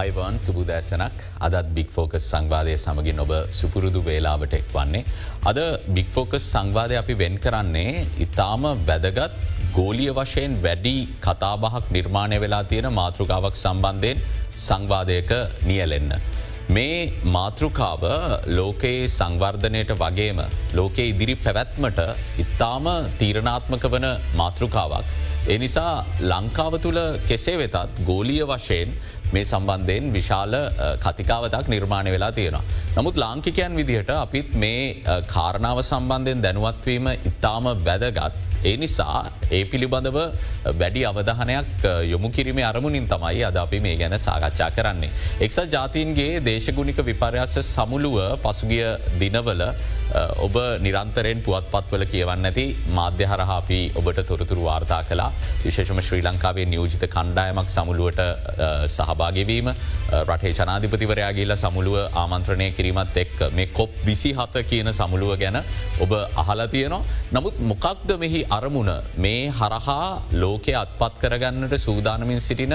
Ivan සුබුදෑසනක් අදත් බික් focus සංවාදය සමගින් ඔබ සුපුරුදු වේලාවට එක් වන්නේ. අද බික් ෆෝකස් සංවාදය අපි වෙන් කරන්නේ ඉතාම වැදගත් ගෝලිය වශයෙන් වැඩි කතාබහක් නිර්මාණය වෙලා තියෙන මාතෘකාවක් සම්බන්ධයෙන් සංවාදයක නියලෙන්න. මේ මාතෘකාව ලෝකයේ සංවර්ධනයට වගේම ලෝකයේ ඉදිරි පැවැත්මට ඉතාම තීරණාත්මක වන මාතෘකාවක්. එනිසා ලංකාව තුළ කෙසේ වෙතත් ගෝලිය වශයෙන් මේ සම්බන්ධයෙන් විශාල කතිකාවතක් නිර්මාණය වෙලා තියෙනවා. නමුත් ලාංකිකයන් විදිහට අපිත් මේ කාරණාව සම්බන්ධයෙන් දැනුවත්වීම ඉතාම වැදගත්. ඒ නිසා ඒ පිළිබඳව වැඩි අවධහනයක් යොමු කිරීම අරමුණින් තමයි අද අපි මේ ගැන සාකච්ඡා කරන්නේ. එක්සත් ජාතීන්ගේ දේශගුණික විපර්යාස සමුළුව පසුගිය දිනවල ඔබ නිරන්තරයෙන් පුවත්පත්වල කියවන්න ඇති මාධ්‍ය හරහාපි ඔබට තොරතුරු වාර්තා කලා විශේෂම ශ්‍රී ලංකාවේ නියෝජිත කණ්ඩායමක් සමුළුවට සහභාගවීම රටේ ජනාධිපතිවරයාගේල සමුළුව ආමන්ත්‍රණය කිරීමත් එක් මේ කොප් විසි හත කියන සමුළුව ගැන ඔබ අහලා තියනවා. නමුත් මොකක්ද මෙහි අරමුණ මේ හරහා ලෝකය අත්පත් කරගන්නට සූදානමින් සිටින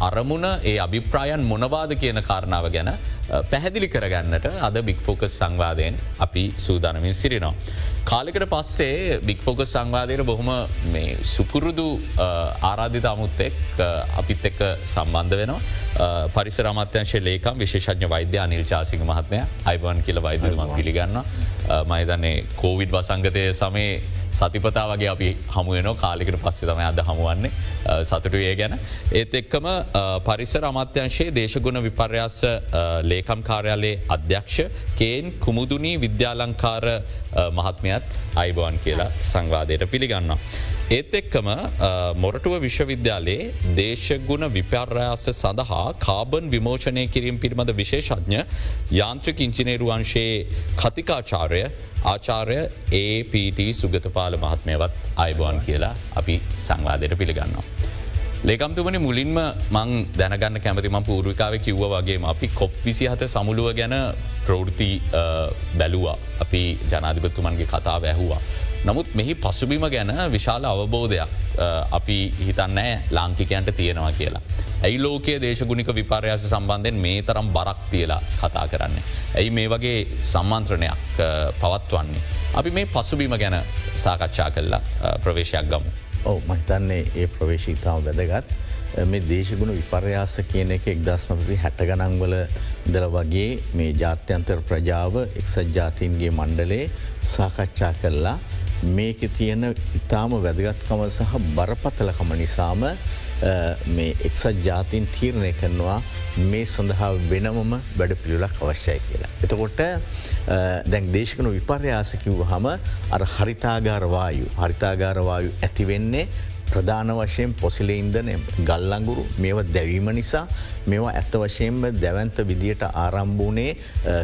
අරමුණ ඒ අභිප්‍රායන් මොනවාද කියන කාරණාව ගැන පැහැදිලි කරගන්නට අද බික්‍ෆෝකස් සංවාදයෙන් අපි සූදානමින් සිරිනවා. කාලෙකට පස්සේ බික්‍ෆෝකස් සංවාදයට බොහොම මේ සුපුරුදු ආරාධිත අමුත්තෙක් අපිත් එක්ක සම්බන්ධ වෙනවා. පරිසරමත්‍යංශය ලේකම් විශේෂඥ වෛද්‍ය අනිල් චාසික මහත්මය අයිබන් කියල වෛදම පිළිගන්න මයිදන්නේ කෝවිඩ් වසංගතය සමේ සතිපතා වගේ අපි හමුවන කාලිකට පස්සෙ තම අද හමුවන්නේ සතුටු ඒ ගැන. ඒත් එක්කම පරිසර අමාත්‍යංශයේ දේශගුණ විපර්යාස ලේකම් කාර්යාලයේ අධ්‍යක්ෂ කේන් කුමුදුනී විද්‍යාලංකාර මහත්මයත් අයිබෝන් කියලා සංවාදයට පිළිගන්නවා. ඒත් එක්කම මොරටුව විශ්වවිද්‍යාලයේ දේශගුණ විපර්යාස සඳහා කාබන් විමෝචනය කිරීම පිළිබඳ විශේෂඥ යාන්ත්‍රික ඉංචිනේරුවන්ශයේ කතිකාචාරය ආචාරය APT සුගතපාල මහත්මයවත් අයිබෝන් කියලා අපි සංවාදයට පිළිගන්නවා. ලේකම්තුමනි මුලින්ම මං දැනගන්න කැමති ම පූර්විකාව කිව්ව වගේ අපි කොප් විසි හත සමුළුව ගැන ප්‍රෘති බැලුවා අපි ජනාධිපත්තුමන්ගේ කතාව ඇහුවා. නමුත් මෙහි පසුබිම ගැන විශාල අවබෝධයක් අපි හිතන්නෑ ලාංකිකයන්ට තියෙනවා කියලා. ඇයි ලෝකයේ දේශගුණික විපර්යාස සම්බන්ධයෙන් මේ තරම් බරක් තියලා කතා කරන්න. ඇයි මේ වගේ සම්මන්ත්‍රණයක් පවත්වන්නේ. අපි මේ පසුබිම ගැන සාකච්ඡා කරලා ප්‍රවේශයක් ගමු. ඔව මහිතන්නේ ඒ ප්‍රවේශීතාව වැදගත්. මේ දේශගුණ විපර්යාස කියන එක එක්දස් නවසි හැට ගනංවල දල වගේ මේ ජාත්‍යන්තර ප්‍රජාව එක්සත් ජාතීන්ගේ මණ්ඩලේ සාකච්ඡා කරලා මේක තියෙන ඉතාම වැදගත්කම සහ බරපතලකම නිසාම මේ එක්සත් ජාතින් තීරණය කරනවා මේ සඳහා වෙනමම වැඩ පිළිලක් අවශ්‍යයි කියලා. එතකොට දැන් දේශකන විපර්යාසකිව් හම අර හරිතාගාරවායු හරිතාගාරවායු ඇතිවෙන්නේ ප්‍රධාන වශයෙන් පොසිල ඉන්දන ගල්ලංගුරු මේව දැවීම නිසා මේවා ඇත්ත වශයෙන්ම දැවන්ත විදියට ආරම්භූනේ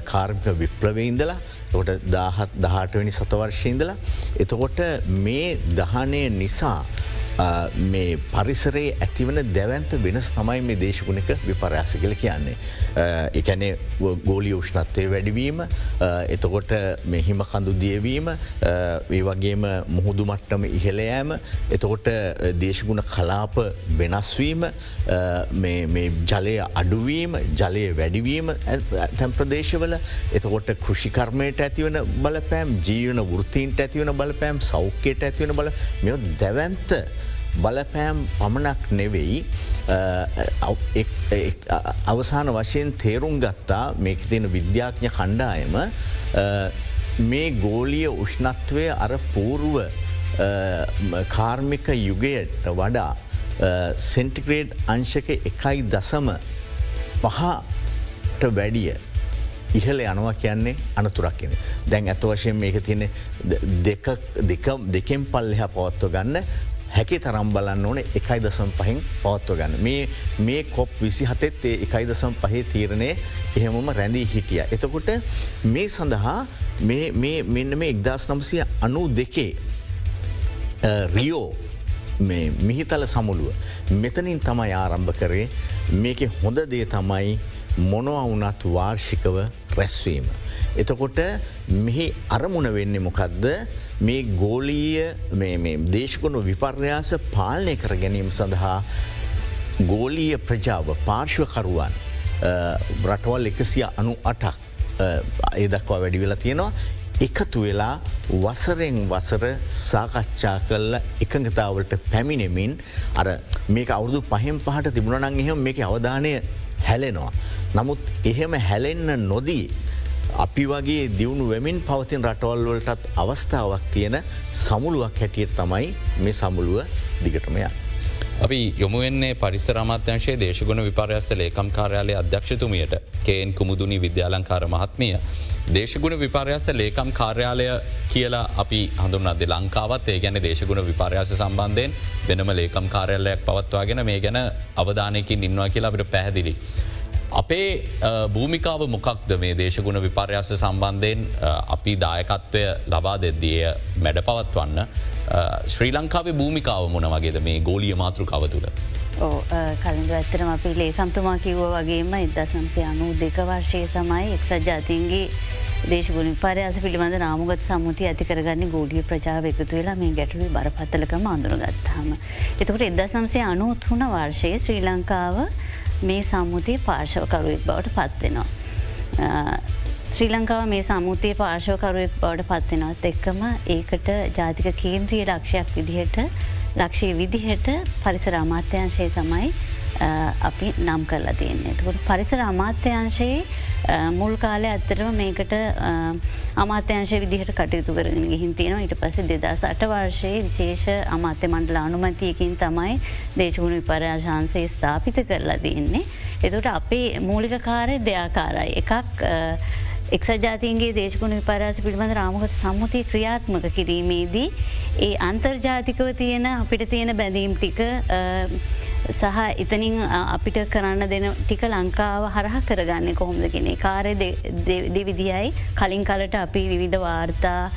කාර්මික විප්ලවඉඉදලා තොට දාහත් දහටවැනි සතවර්ශයඉදලා එතකොට මේ දහනය නිසා මේ පරිසරයේ ඇතිවන දැවන්ත වෙනස් තමයි මේ දේශගුණක විපරයාස කල කියන්නේ. එකැනේ ගෝලි උෂ්ණත්වය වැඩිවීම එතකොට මෙහිම කඳු දියවීම ඒ වගේම මුහුදු මට්ටම ඉහළයෑම එතකොට දේශගුණ කලාප වෙනස්වීම ජලය අඩුවීම ජලය වැඩිවීම තැම් ප්‍රදේශවල එතකොට කෘෂිකර්මයට ඇතිවන බලපෑම් ජීවන වෘතීන්ට ඇතිවන බලපෑම් සෞඛ්‍යයට ඇතිවන බල මෙ දැවන්ත බලපෑම් පමණක් නෙවෙයි අවසාන වශයෙන් තේරුම් ගත්තා මේක තියෙන විද්‍යාඥ කණ්ඩායම මේ ගෝලිය උෂ්ණත්වය අර පූරුව කාර්මික යුගයට වඩා සෙන්ටිග්‍රේඩ් අංශක එකයි දසම පහට වැඩිය ඉහල යනවා කියන්නේ අනතුරක් කියෙන. දැන් ඇත වශයෙන් මේක තියෙන දෙකෙන් පල්ලෙහ පවත්ව ගන්න හැකි තරම් බලන්න ඕන එකයි දසම් පහින් පවත්ව ගන්න. මේ මේ කොප් විසි හතෙත් ඒ එකයි දසම් පහේ තීරණය එහෙමම රැඳී හිටිය. එතකොට මේ සඳහා මෙන්න මේ එක්දස් නම්සිය අනු දෙකේ රියෝ මිහිතල සමුළුව. මෙතනින් තමයි ආරම්භ කරේ මේක හොඳ දේ තමයි මොනොවුනත් වාර්ෂිකව රැස්වීම. එතකොට මෙහි අරමුණ වෙන්න මොකක්ද මේ ගෝලීය දේශකුණු විපර්යාස පාලනය කර ගැනීම සඳහා ගෝලීය ප්‍රජාව පාර්ශ්වකරුවන් රටවල් එකසිය අනු අටක් ඒ දක්වා වැඩි වෙලා තියෙනවා එකතු වෙලා වසරෙන් වසර සාකච්ඡා කල්ල එකඟතාවලට පැමිණෙමින් අර මේක අවුදු පහෙන් පහට තිබුණනං එහෙම මේක අවධානය හැලෙනවා. නමුත් එහෙම හැලෙන්න නොදී අපි වගේ දියුණු වෙමින් පවතින් රටවල්වලටත් අවස්ථාවක් තියෙන සමුළුවක් හැටියට තමයි මේ සමුළුව දිගටමය. අපි යොමුවෙන්නේ පරිසරමාත්‍යංශයේ දේශගුණ විපර්යස්ස ලේකම් කාර්යාලය අධ්‍යක්ෂතුමියට කේන් කුමුදුනි විද්‍යාලංකාර මහත්මිය. දේශගුණ විපර්යාස ලේකම් කාර්යාලය කියලා අපි හඳුන් අද ලංකාවත් ඒ ගැන දේශගුණ විපර්යාස සම්බන්ධයෙන් වෙනම ලේකම් කාර්යාලයක් පවත්වාගෙන මේ ගැන අවධානයකින් ඉන්නවා කියලා අපට පැහැදිලි. අපේ භූමිකාව මොකක්ද මේ දේශගුණ විපර්යාස සම්බන්ධයෙන් අපි දායකත්වය ලබා දෙද්දිය මැඩ පවත්වන්න ශ්‍රී ලංකාවේ භූමිකාව මොන වගේද මේ ගෝලිය මාතෘකාව තුළ. කලින්ද ඇත්තරම අපි ලේකම්තුමා කිව්ව වගේම ඉදසන්සේ අනු දෙක වර්ශය තමයි එක්සත් ජාතින්ගේ දේශගුණ පරයාස පිළිබඳ නාමුගත් සම්මුති ඇතිකරගන්න ගෝඩිය ප්‍රජාව එකතු වෙලා මේ ගැටලු බරපත්තලකම අඳුරගත්තාම. එතකට එදසම්සේ අනුත් වුණ වර්ෂයේ ශ්‍රී ලංකාව මේ සම්මුතිය පාර්ශවකරුවෙක් බවට පත්වෙනවා. ශ්‍රී ලංකාව මේ සමුතිය පාර්ශවකරුවෙක් බවට පත්වෙනවත් එක්කම ඒකට ජාතික කේන්ද්‍රිය ලක්ෂයක් විදිහට ලක්ෂය විදිහට පරිසර අමාත්‍යංශය තමයි අපි නම් කරලා තියන්නේ. තකොට පරිසර අමාත්‍යංශයේ මුල් කාලය ඇත්තරම මේකට අමාත්‍යංශය විදිහට කටයුතු කරගෙන ගිහින් තියෙනවා ඉට පස දෙදස් අට වර්ෂයේ විශේෂ අමාත්‍ය මණ්ඩල අනුමතියකින් තමයි දේශගුණ විපරයාශාන්සේ ස්ථාපිත කරලා තියන්නේ. එතුට අපේ මූලික කාරය දෙයාකාරයි. එකක් එක්සත් ජාතින්ගේ දේශකුණ විපරාස පිළිබඳ රාමගත සම්මුතිය ක්‍රියාත්මක කිරීමේදී ඒ අන්තර්ජාතිකව තියෙන අපිට තියෙන බැඳීම් ටික සහ එතනින් අපිට කරන්න දෙන ටික ලංකාව හරහ කරගන්න කොහොමද කෙනෙ කාරය දෙවිදියි කලින් කලට අපි විවිධ වාර්තා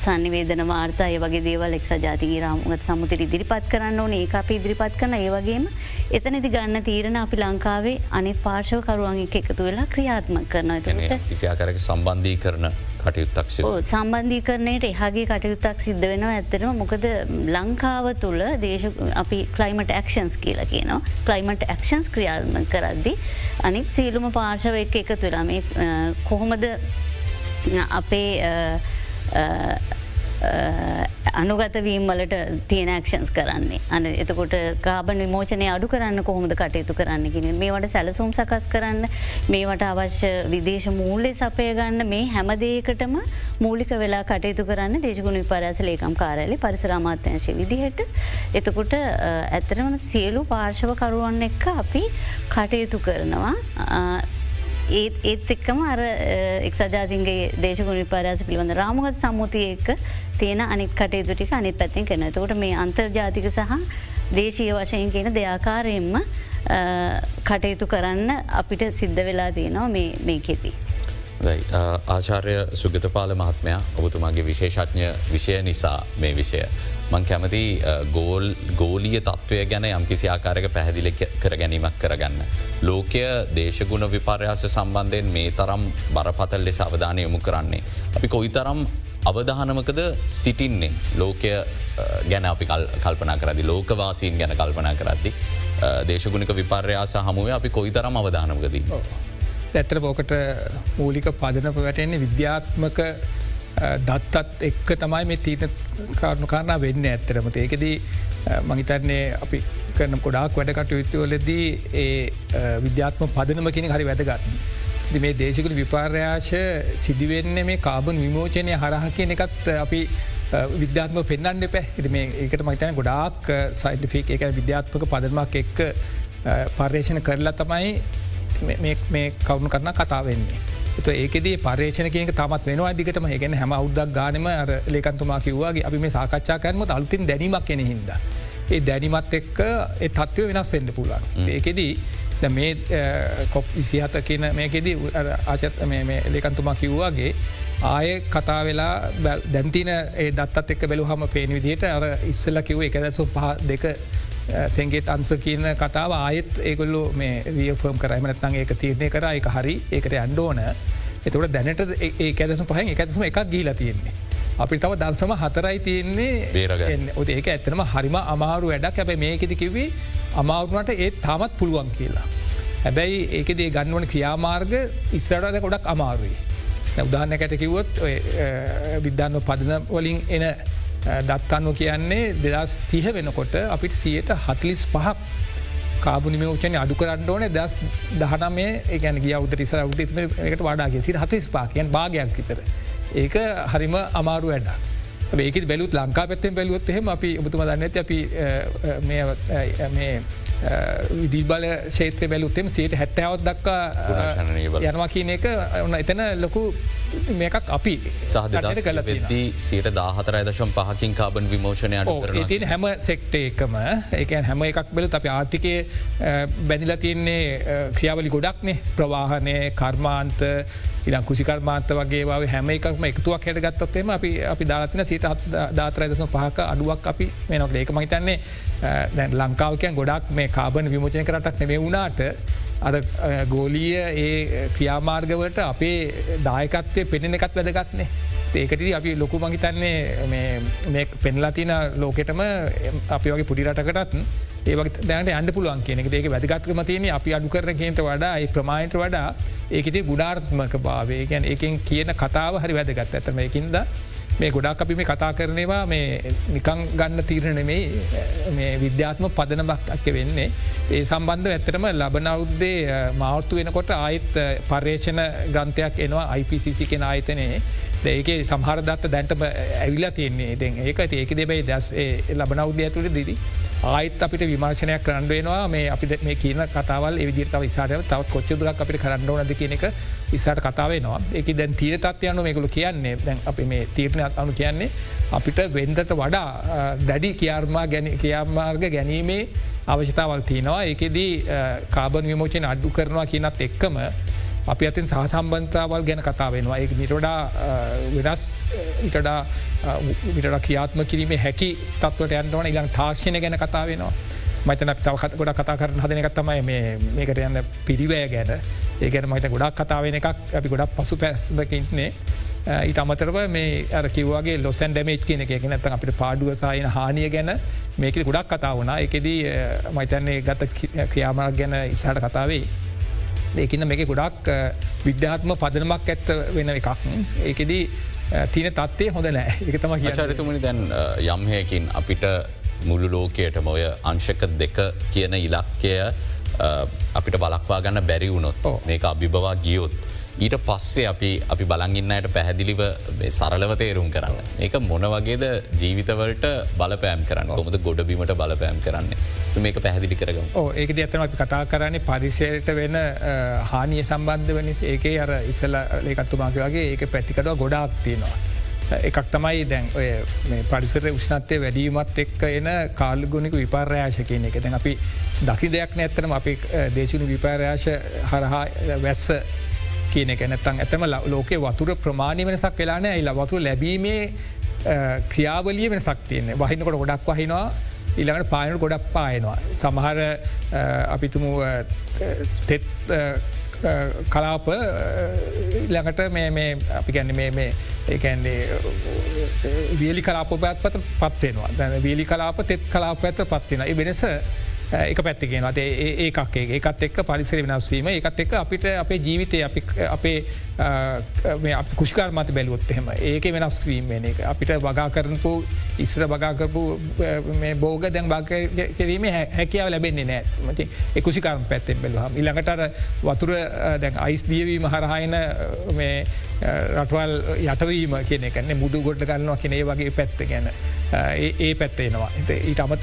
සනිවේදන වාර්තා ඒ වගේ දේවල් එක් ජාතිගේ රාමුගත් සමුතිර ඉදිරිපත් කරන්න ඕන. ඒ අප ඉදිරිපත් කරන ඒවගේම එතනති ගන්න තීරණ අපි ලංකාවේ අනිත් පාර්ශවකරුවන් එක එකතු වෙලා ක්‍රියාත්ම කරන කිසියාකරක සම්බන්ධී කරන කටයුත්තක් සම්බන්ධී කරනයට එහගේ කටයුත්තක් සිද්ධ වෙනවා ඇත්තරම මොකද ලංකාව තුළ දේශ අපි කලයිමට ඇක්ෂන්ස් කියලා කියනවා. කලයිමට ඇක්ෂන්ස් ක්‍රියාත්ම කරද්දි අනිත් සීලුම පාර්ශව එක එකතු වෙලා මේ කොහොමද අපේ අනුගතවීම් වලට තියෙනක්ෂන්ස් කරන්නේ. අන එතකොට කාබන් විමෝචනය අඩු කරන්න කොහොමද කටයුතු කරන්න ගෙන මේවට සැලසුම් සකස් කරන්න මේවට අවශ්‍ය විදේශ මූල්ලෙ සපය ගන්න මේ හැමදේකටම මූලික වෙලා කටයුතු කරන්න දේශගුණ විපරස ලේකම් කාරලි පරිසරාමාත්‍යංශය විදිහට. එතකොට ඇතරම සියලු පාර්ශවකරුවන් එක්ක අපි කටයුතු කරනවා. ඒත් ඒත් එක්කම අර එක් සජාතින්ගේ දේශගුණ පරස පිළිබඳ රාමගත් සම්මුතිය එක්ක තියෙන අනිත් කටයුතු ටික අනිත් පැත්තිෙන් කෙන තකොට මේ අන්තර්ජාතික සහ දේශීය වශයෙන් කියන දෙයාකාරයෙන්ම කටයුතු කරන්න අපිට සිද්ධ වෙලා තියෙනවා මේ කෙති. Uh, ආචාර්ය සුගතපාල මහත්මයා ඔබතුමාගේ විශේෂඥ විෂය නිසා මේ විෂය. මං කැමති uh, ගෝල් ගෝලිය තත්ත්වය ගැන යම්කිසි ආකාරක පැහැදිලි කර ගැනීමක් කරගන්න. ලෝකය දේශගුණ විපර්යාස සම්බන්ධයෙන් මේ තරම් බරපතල් ලෙස අවධානය යොමු කරන්නේ. අපි කොයි තරම් අවධානමකද සිටින්නේ ලෝකය uh, ගැන අපි කල්පනා කරදි ලෝකවාසීන් ගැන කල්පනා කරද්දි. දේශගුණික විපර්යාස හමුවේ අපි කොයි තරම් අවධානමකදී. ඇත්තර පෝකට මූලික පදනප වැටෙන්නේ විද්‍යාත්මක දත්තත් එක්ක තමයි මේ තීන කාරණු කාරණා වෙන්න ඇත්තරමත ඒකදී මහිතන්නේ අපි කරන කොඩාක් වැඩකට යුත්තවලදී ඒ විද්‍යාත්ම පදනම කියෙන හරි වැදගන්න. මේ දේශකුල විපාර්යාශ සිදිවෙන්න මේ කාබන් විමෝචනය හරහ කියන එකත් අපි විද්‍යාත්ම පෙන්න්න පැ මේ ඒකට මහිතන ගොඩාක් සයින්ටිෆික් එක විද්‍යාත්මක පදමක් එක්ක පර්යේෂණ කරලා තමයි මේ කවුණු කරන කතාවෙන්නේ. ඒකෙදී පර්ේෂණකයක තමත් වෙනවා දිගටම ගැන හැම අවුද්දක් ගානම ලේකන්තුමා කිව්වාගේ අපි මේ සාකච්ඡා කරනම අලුතින් දැනීමක් කෙන හිද. ඒ දැනිමත් එක්ක ඒ තත්ත්ව වෙනස් වෙන්න පුළුවන්. ඒකෙදී මේ කොප් විසිහත කියන මේකෙදී ආචත් ලේකන්තුමා කිව්වාගේ ආය කතා වෙලා දැන්තින ඒ දත්තත් එක් බැලු හම පේන විදිහට අර ඉස්සල්ල කිව් එක දැසු පහ දෙක සැගේත් අන්ස කියන කතාව ආයෙත් ඒගොල්ලු මේ රියෆර්ම් කරයිමනත්නගේ එක තීරණය කර එක හරි ඒකට අන්ඩෝන එතකට දැනට ඒ ඇදසු පහ එකත්ම එකක් ගීලා තියෙන්නේ. අපි තව දවසම හතරයි තියන්නේ. ඔ ඒක ඇත්තනම හරිම අමාරු වැඩක් ඇබැ මේකෙති කිවී අමාරුණට ඒත් තාමත් පුළුවන් කියලා. හැබැයි ඒකදේ ගන්නවන ක්‍රියාමාර්ග ඉස්සරද ගොඩක් අමාරුයි. උදාහන්නකට කිවොත් විද්ධාන්ව පදන වලින් එන දත්තන්න කියන්නේ දෙදස් තිහ වෙනකොට අපිට සියයට හතලිස් පහක් කාබුනිම ෝචන අඩු කරන්න ඕන දස් දහනමේ ඒගැන ගිය උද ඉසර උද එකට වඩාගේ සිට හතිස් පාකයන් භාගයක් විතර. ඒක හරිම අමාරු වැඩක්. ඒක බැලුත් ලංකා පැත්තෙන් බැලුවොත් එහෙම අපි ඔබතුම දන්න ඇති අපි විදිල්බල ශේත්‍ර බැලුත්තෙම සයට හැට්ටාවත් දක්කා යනවා කියන එක ඔන්න එතන ලොකු මේකක් අපි සහදට කල වෙද්දී සයට දාහතර දශම් පහකින් කාබන් විමෝෂණය ඉතින් හැම සෙක්ට එකම එක හැම එකක් බෙලත් අප ආර්ථිකය බැඳිල තියන්නේ ක්‍රියාවලි ගොඩක්නේ. ප්‍රවාහනය කර්මාන්ත ඉඩම් කුසිකර්මාන්ත වගේ හැම එකක්ම එකතුවක් හැට ගත්තොත්තේම අපි අපි දාලතින සීට දාතරයිදසම පහක අඩුවක් අපි මේනොක් ඒක මහිතන්නේ දැන් ලංකාවකයන් ගොඩක් මේ කාබන විමෝචන කරටක් නෙවේ වුණාට අර ගෝලිය ඒ ක්‍රියාමාර්ගවලට අපේ දායකත්වය පෙනෙන එකත් වැදගත්නේ ඒකටදී අපි ලොකු මහිතන්නේ පෙන්ලා තින ලෝකෙටම අපි වගේ පුඩිරටකටත් ඒවගේ දැනට අන්ඩ පුළුවන් කියන එක. ඒක වැදගත්කම තියන අපි අඩු කරන කියනට වඩා ඒ ප්‍රමාණයට වඩා ඒකති ගුඩාර්ත්මක භාවය ගැන් එකින් කියන කතාව හරි වැදගත්. ඇතම එකින්ද මේ ගොඩක් අපි මේ කතා කරනවා මේ නිකං ගන්න තීරණමේ මේ විද්‍යාත්ම පදනමක් අක්ක වෙන්නේ. ඒ සම්බන්ධ ඇත්තටම ලබනෞද්දේ මවත්තු වෙනකොට ආයිත් පර්යේෂණ ග්‍රන්ථයක් එනවා IPCC කෙන ආයතනයේ. ඒක සහරදත්ත දැන්ටම ඇවිල්ලා තියන්නේ. දෙ ඒක ඒක දෙබයි දස් ලබනෞද්‍ය ඇතුළ දිදී. ආයිත් අපිට විමර්ශනයක් කරන්න වෙනවා. මේ අපි මේ කියන කතාවල් එවිදිරතාව ඉසාට තවත් කොච්චදුරක් අපිට කරන්න ඕනද කියන එක ඉස්සට කතාවනවා ඒක දැන් තීර තත්වයනු මේකළු කියන්නේ. දැන් අපි මේ තීරණයක් අනු කියන්නේ අපිට වෙන්දට වඩා දැඩි කියාර්මා ගැන කියාමාර්ග ගැනීමේ අවශ්‍යතාවල් තියනවා. ඒකෙදී කාබන් විමෝචයෙන් අඩ්ඩු කරනවා කියනත් එක්කම අපි අතින් සහසම්බන්ධාවල් ගැන කතා වෙනවා. ඒ නිටඩා වෙනස් ඉටඩා විට කියාත්ම කිරීමේ හැකි තත්වට යන්නවන ඉලං තාක්ෂණය ගැන කතා වෙනවා. මතන තව ගොඩ කතා කරන හදන එකත්තමයි මේකට යන්න පිරිවෑ ගැන. ඒකට මත ගොඩක් කතාවෙන එකක්. අපි ගොඩක් පසු පැස්මකින්නේ ඊට අමතරව මේ අර කිවගේ ලොසන් ඩමේට් කියන එක. නැත අපිට පාඩුව සායන හානිය ගැන මේක ගොඩක් කතා වුණා. එකදී මයිතන්නේ ගත ක්‍රියාමක් ගැන ඉසාට කතාවේ ඒකන්න මේක ගොඩක් විද්‍යාත්ම පදනමක් ඇත්ත වෙන එකක්. ඒකෙදී තින තත්වේ හොඳ නෑ. එක තම චරිතුමනි දැන් යම්හයකින් අපිට මුළු ලෝකයටම ඔය අංශක දෙක කියන ඉලක්කය අපිට බලක්වා ගන්න බැරි වුණොත් මේක අභිබවා ගියොත්. ඊට පස්සේ අපි අපි බලගන්නයට පැහැදිලිව සරලව තේරුම් කරන්න. ඒක මොන වගේද ජීවිතවලට බලපෑම් කරන්න කොමද ගොඩබීමට බලපෑම් කරන්න. මේක පැහැදිලි කරගම ඒක ඇතන අපි කතා කරන්නේ පරිසයට වෙන හානිය සම්බන්ධ වන ඒකේ අර ඉසල ලේකත්තුමාක වගේ ඒක පැතිකටව ගොඩාක් තියෙනවා. එකක් තමයි දැන් ඔය පරිසර උෂ්නත්වය වැඩීමත් එක්ක එන කාල්ගුණික විපර්යාශ කියන එක දැන් අපි දකි දෙයක් නැත්තරම අපි දේශනු විපර්යාශ හරහා වැස්ස කියන එක නැත්තන් ඇතම ලෝකේ වතුර ප්‍රමාණය වෙනසක් වෙලාන ඇයිල වතුර ලැබීමේ ක්‍රියාවලිය වෙන සක්තියන්නේ වහිනකොට ගොඩක් වහිනවා. ඉළඟට පායනට ගොඩක් පායනවා. සමහර අපිතුමු තෙත් කලාප ළඟට මේ අපි ගැන්න මේ ඒකැන්නේ වියලි කලාප පැත් පත පත්වෙනවා දැන වීලි කලාප තෙත් කලාප ඇත පත්වෙන වෙනස එක පැත්තිගෙන ද ඒකක් ඒකත් එක් පරිසර වෙනස්වීම එකත් එක් අපිට අපේ ජීවිතය අපේ කුෂ්කාර මත බැලුවොත් එහෙම ඒක වෙනස්වීම වෙන එක. අපිට වගා කරනපු ඉස්ර වගාකරපු බෝග දැන් බාක කිරීම හැකියාව ලැබෙන්නේ නෑ. මති එකුසිකාරම පැත්තෙන් බැලුහම ඉළඟටර වතුර දැන් අයිස් දියවීම හරහායන රටවල් යටවීම කියන එකන්නේ මුදු ගොඩ ගන්නවා කෙනේ වගේ පැත්ත ගැන. ඒ පැත්තේනවා ඊට අමත